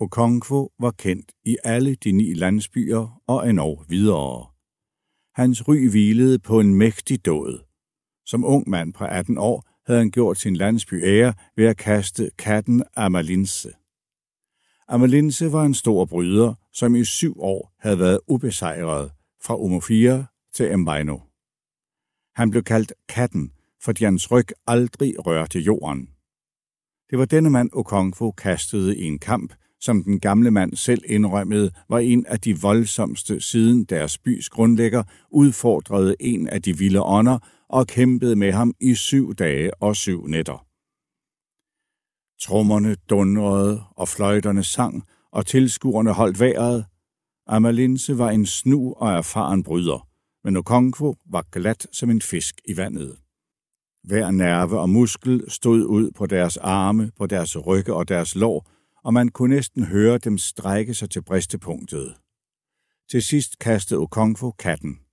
Okonkwo var kendt i alle de ni landsbyer og endnu videre. Hans ry hvilede på en mægtig dåd. Som ung mand på 18 år havde han gjort sin landsby ære ved at kaste katten Amalinse. Amalinse var en stor bryder, som i syv år havde været ubesejret fra Umofia til Embaino. Han blev kaldt katten, fordi hans ryg aldrig rørte jorden. Det var denne mand Okonkwo kastede i en kamp, som den gamle mand selv indrømmede, var en af de voldsomste siden deres bys grundlægger udfordrede en af de vilde ånder og kæmpede med ham i syv dage og syv nætter. Trommerne dundrede, og fløjterne sang, og tilskuerne holdt vejret. Amalinse var en snu og erfaren bryder, men Okonkwo var glat som en fisk i vandet. Hver nerve og muskel stod ud på deres arme, på deres rygge og deres lår, og man kunne næsten høre dem strække sig til bristepunktet. Til sidst kastede Okonkwo katten.